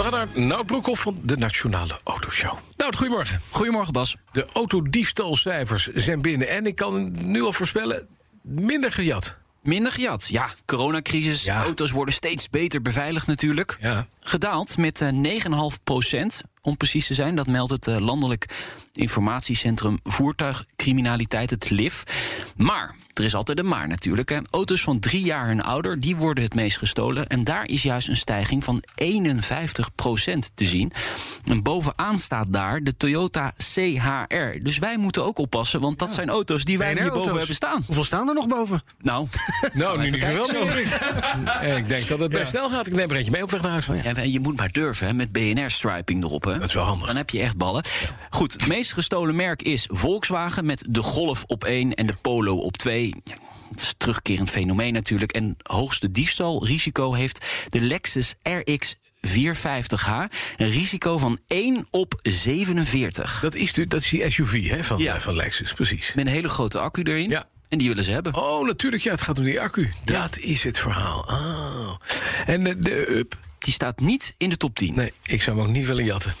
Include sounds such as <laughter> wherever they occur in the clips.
We gaan naar Nout Broekhoff van de Nationale Autoshow. Nout, goedemorgen. Goedemorgen, Bas. De autodiefstalcijfers zijn binnen. En ik kan nu al voorspellen, minder gejat. Minder gejat. Ja, coronacrisis. Ja. Auto's worden steeds beter beveiligd natuurlijk. Ja. Gedaald met eh, 9,5 procent, om precies te zijn. Dat meldt het eh, Landelijk Informatiecentrum Voertuigcriminaliteit, het LIF. Maar, er is altijd een maar natuurlijk. Hè. Auto's van drie jaar en ouder, die worden het meest gestolen. En daar is juist een stijging van 51 procent te zien. En bovenaan staat daar de Toyota CHR. Dus wij moeten ook oppassen, want dat zijn auto's die wij hierboven BNR-auto's. hebben staan. Hoeveel staan er nog boven? Nou, <laughs> Nou, nu niet zoveel. Ik denk dat het best snel gaat. Ik neem er eentje mee op weg naar huis. Ja, maar je moet maar durven, hè, met BNR-striping erop. Hè. Dat is wel handig. Dan heb je echt ballen. Goed, het meest gestolen merk is Volkswagen... met de Golf op 1 en de Polo op 2. Ja, het is een terugkerend fenomeen natuurlijk. En hoogste diefstalrisico heeft de Lexus RX 450h. Een risico van 1 op 47. Dat is, de- dat is die SUV hè, van, Ja. eh, van Lexus, precies. Met een hele grote accu erin. Ja. En die willen ze hebben. Oh, natuurlijk, ja, het gaat om die accu. Dat is het verhaal. Oh. En de, de Up, Die staat niet in de top 10. nee, ik zou hem ook niet willen jatten.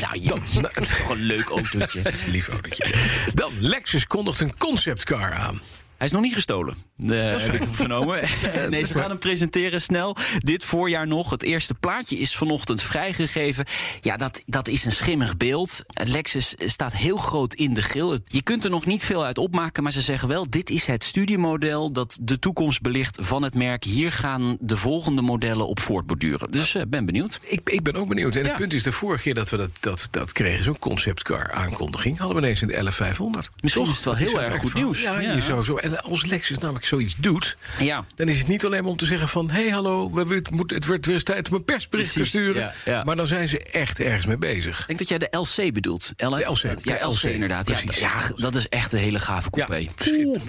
Nou, <laughs> is gewoon een leuk autootje. <laughs> Dat is een lief autootje. Dan, Lexus kondigt een conceptcar aan. Hij is nog niet gestolen. Eh heb ik vernomen. <laughs> nee, ze gaan hem presenteren snel. Dit voorjaar nog. Het eerste plaatje is vanochtend vrijgegeven. Ja, dat, dat is een schimmig beeld. Lexus staat heel groot in de grill. Je kunt er nog niet veel uit opmaken, maar ze zeggen wel... dit is het studiemodel dat de toekomst belicht van het merk. Hier gaan de volgende modellen op voortborduren. Dus ik ben benieuwd. Ik, ik ben ook benieuwd. En Ja. het punt is, de vorige keer dat we dat, dat, dat kregen, zo'n conceptcar aankondiging, hadden we ineens in de 11500. Misschien is het wel heel erg goed van- nieuws. Ja, Ja. Je zou zo, en als Lexus namelijk zoiets doet, Ja. dan is het niet alleen maar om te zeggen van... hé, hey, hallo, we, het, moet, het wordt weer eens tijd om een persbericht te sturen. ja, ja. Maar dan zijn ze echt ergens mee bezig. Ik denk dat jij de LC bedoelt. LF? De LC, Ja, de LC, LC, inderdaad. Ja, precies. ja, dat is echt een hele gave coupé.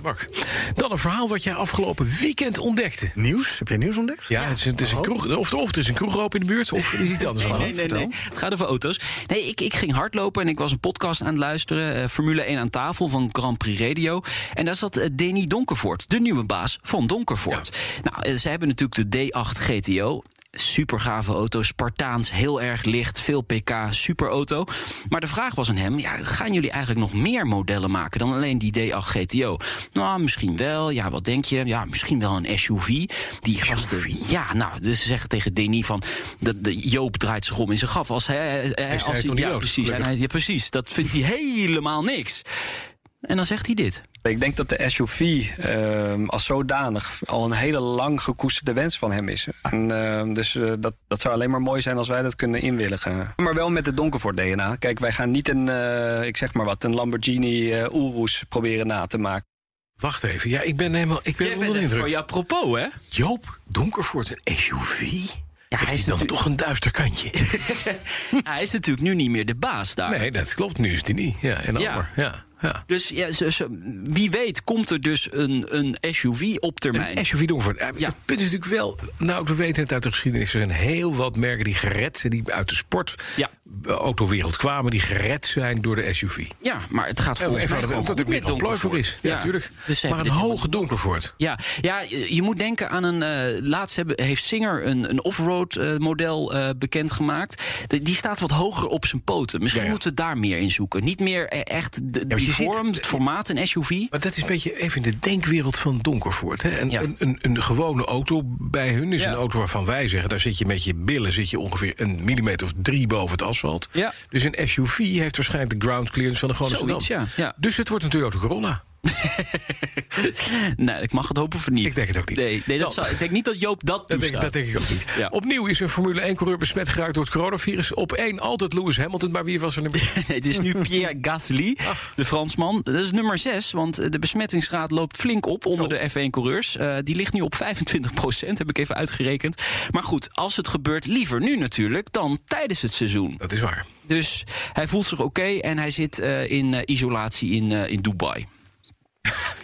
bak. Dan een verhaal wat jij afgelopen weekend ontdekte. Nieuws? Heb jij nieuws ontdekt? Ja, het is, een- het is een kroeg, of, of het is een kroeg open in de buurt, of er is iets anders aan Nee, nee, nee, nee. Het gaat over auto's. Nee, ik, ik ging hardlopen en ik was een podcast aan het luisteren. eh, Formule 1 aan tafel van Grand Prix Radio. En daar zat eh, Denny Donkervoort, de nieuwe baas van Donkervoort. Nou, eh, ze hebben natuurlijk de D8 GTO. Super gave auto, Spartaans, heel erg licht, veel pk, super auto. Maar de vraag was aan hem: ja, gaan jullie eigenlijk nog meer modellen maken dan alleen die D8 GTO? Nou, misschien wel. Ja, wat denk je? Ja, misschien wel een SUV. Die gasten. Ja, nou, dus ze zeggen tegen Denny van. De, de Joop draait zich om in zijn graf. Als hij, als hij, ja, precies, ja, precies. Dat vindt hij helemaal niks. En dan zegt hij dit. Ik denk dat de SUV ehm, als zodanig al een hele lang gekoesterde wens van hem is. En, ehm, dus eh, dat, dat zou alleen maar mooi zijn als wij dat kunnen inwilligen. Maar wel met het Donkervoort DNA. Kijk, wij gaan niet een, eh, ik zeg maar wat, een Lamborghini eh Urus proberen na te maken. Wacht even, ja, ik ben helemaal ik ben onder de indruk. voor jou propos, hè? Joop Donkervoort, een SUV? Ja, hij hij is dan natuurlijk- toch een duister kantje. <laughs> Hij is natuurlijk nu niet meer de baas daar. nee, dat klopt, nu is die niet. Ja, en Ja. Ja, ja. Dus ja, wie weet komt er dus een, een SUV op termijn. Een SUV. Eh, Ja. Het punt is natuurlijk wel, nou, we weten het uit de geschiedenis. Er zijn heel wat merken die gered zijn, die uit de sport Ja. Autowereld kwamen, die gered zijn door de SUV. Ja, maar het gaat volgens mij gewoon dat er meer employ voor is. Ja, natuurlijk. Dus maar een hoge Donkervoort. Ja, ja je moet denken aan een. eh, laatst hebben, heeft Singer een, een off-road eh, model eh, bekendgemaakt. De- die staat wat hoger op zijn poten. Misschien Ja, ja. moeten we daar meer in zoeken. Niet meer eh, echt de, die ziet- vorm, het formaat, een SUV. Maar dat is een beetje even in de denkwereld van Donkervoort. Hè? Een, Ja. een, een, een gewone auto bij hun is een auto waarvan wij zeggen... daar zit je met je billen zit je ongeveer een millimeter of drie boven het asfalt. Ja. Dus een SUV heeft waarschijnlijk de ground clearance van de gewone sedan. ja, ja. Dus het wordt een Toyota Corolla. <laughs> nee, ik mag het hopen voor niet. Ik denk het ook niet. Nee, nee dat zou, ik denk niet dat Joop dat Dat denk, toestaat. dat denk ik ook niet. <laughs> Ja. Opnieuw is een Formule 1-coureur besmet geraakt door het coronavirus. Op één altijd Lewis Hamilton, maar wie was er nu? Nee, <laughs> het is nu Pierre Gasly, de Fransman. Dat is nummer 6, want eh, de besmettingsgraad loopt flink op onder de F1-coureurs. die ligt nu op 25 procent, heb ik even uitgerekend. Maar goed, als het gebeurt, liever nu natuurlijk dan tijdens het seizoen. Dat is waar. Dus hij voelt zich oké en hij zit eh, in eh, isolatie in, eh, in Dubai.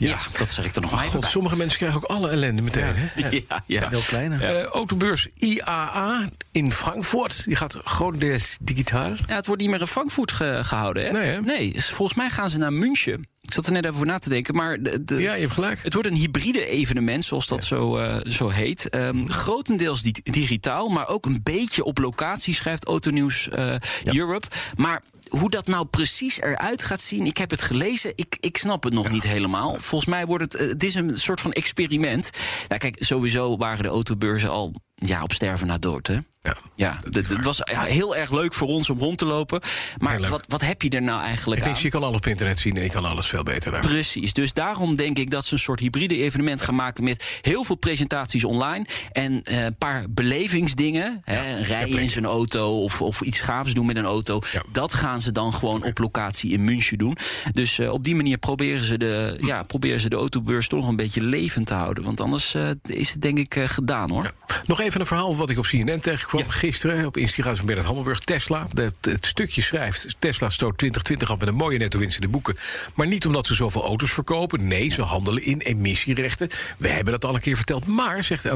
Ja, dat zeg ik er nog maar God, sommige mensen krijgen ook alle ellende meteen. Hè? <laughs> Ja, ja. Heel klein. hè? Eh, autobeurs IAA in Frankfurt. Die gaat grotendeels digitaal. Ja, het wordt niet meer in Frankfurt ge- gehouden, hè? Nee, hè? dus volgens mij gaan ze naar München. Ik zat er net even over na te denken, maar... De, de- Ja, je hebt gelijk. Het wordt een hybride evenement, zoals dat zo, eh, zo heet. Ehm, grotendeels di- digitaal, maar ook een beetje op locatie, schrijft Autonieuws eh Europe. Maar hoe dat nou precies eruit gaat zien, ik heb het gelezen, ik, ik snap het nog niet helemaal. Volgens mij wordt het, eh, het is een soort van experiment. Nou, kijk, sowieso waren de autobeurzen al ja, op sterven na dood, hè? Ja. Ja, het was ja, heel erg leuk voor ons om rond te lopen. Maar wat, wat heb je er nou eigenlijk aan? je kan alles op internet zien en je kan alles veel beter daar. Precies, dus daarom denk ik dat ze een soort hybride evenement gaan maken met heel veel presentaties online en eh, een paar belevingsdingen. hè, rijden in zijn auto of, of iets gaafs doen met een auto. Dat gaan ze dan gewoon op locatie in München doen. Dus eh, op die manier proberen ze, de, ja, proberen ze de autobeurs toch nog een beetje levend te houden. Want anders eh, is het denk ik eh, gedaan hoor. Nog even een verhaal wat ik op CNN tegenkwam gisteren. Op instigatie van Bernard Hammelburg. Tesla. Het stukje schrijft. Tesla stoot 2020 af met een mooie netto-winst in de boeken. Maar niet omdat ze zoveel auto's verkopen. Nee, ze handelen in emissierechten. We hebben dat al een keer verteld. Maar, zegt eh,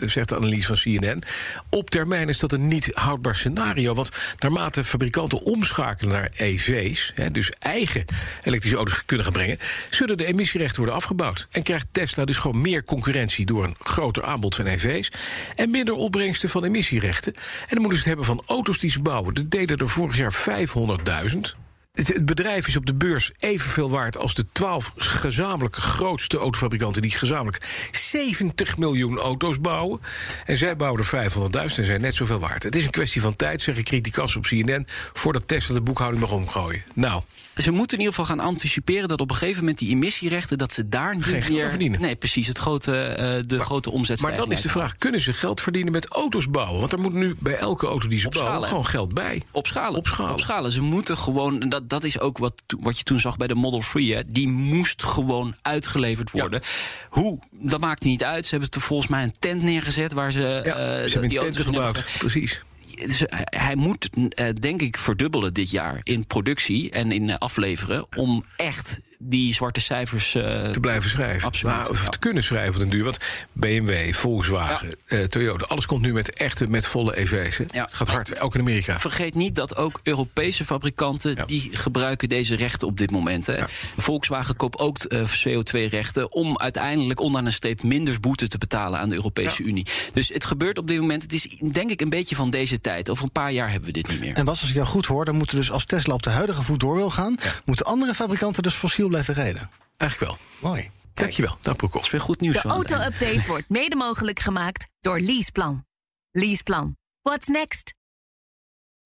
zegt de analyse van CNN. Op termijn is dat een niet houdbaar scenario. Want naarmate fabrikanten omschakelen naar EV's. Hè, dus eigen elektrische auto's kunnen gaan brengen. zullen de emissierechten worden afgebouwd. En krijgt Tesla dus gewoon meer concurrentie door een groter aanbod van EV's. En minder opbrengsten van En dan moeten ze het hebben van auto's die ze bouwen. Er deden er vorig jaar 500.000. Het, het bedrijf is op de beurs evenveel waard als de 12 gezamenlijk grootste autofabrikanten die gezamenlijk 70 miljoen auto's bouwen. En zij bouwen er 500.000 en zijn net zoveel waard. Het is een kwestie van tijd, zeggen criticassen op CNN, voordat Tesla de boekhouding mag omgooien. Nou, Ze moeten in ieder geval gaan anticiperen dat op een gegeven moment die emissierechten, dat ze daar niet Geen meer. verdienen. Nee, precies. Het grote, eh, de grote omzet. maar dan is de vraag: kunnen ze geld verdienen met auto's bouwen? Want er moet nu bij elke auto die ze bouwen gewoon geld bij. Opschalen. Opschalen. Opschalen. Ze moeten gewoon, dat, dat is ook wat, wat je toen zag bij de Model 3, hè, die moest gewoon uitgeleverd worden. Hoe? Dat maakt niet uit. Ze hebben er volgens mij een tent neergezet waar ze, Ja, eh, ze die auto's gebouwd. Precies. Dus, hij moet, eh, denk ik, verdubbelen dit jaar in productie en in eh, afleveren. om echt die zwarte cijfers eh, te blijven schrijven. Absoluut, Maar, of ja. te kunnen schrijven op den duur. Want BMW, Volkswagen, eh, Toyota, alles komt nu met echte, met volle EV's. Hè. Ja. Het gaat hard, ook in Amerika. Vergeet niet dat ook Europese fabrikanten... Ja. die gebruiken deze rechten op dit moment. Hè. Ja. Volkswagen koopt ook eh, CO2-rechten... om uiteindelijk onder een streep minder boete te betalen aan de Europese Ja. Unie. Dus het gebeurt op dit moment. Het is denk ik een beetje van deze tijd. Over een paar jaar hebben we dit niet meer. En Bas, als ik jou goed hoor, dan moeten dus als Tesla op de huidige voet door wil gaan, moeten andere fabrikanten dus fossiel blijven rijden. Eigenlijk wel. Mooi. Dankjewel, dag Broekhoff. Dat is weer goed nieuws. De auto-update wordt mede mogelijk gemaakt door Leaseplan. Leaseplan. What's next?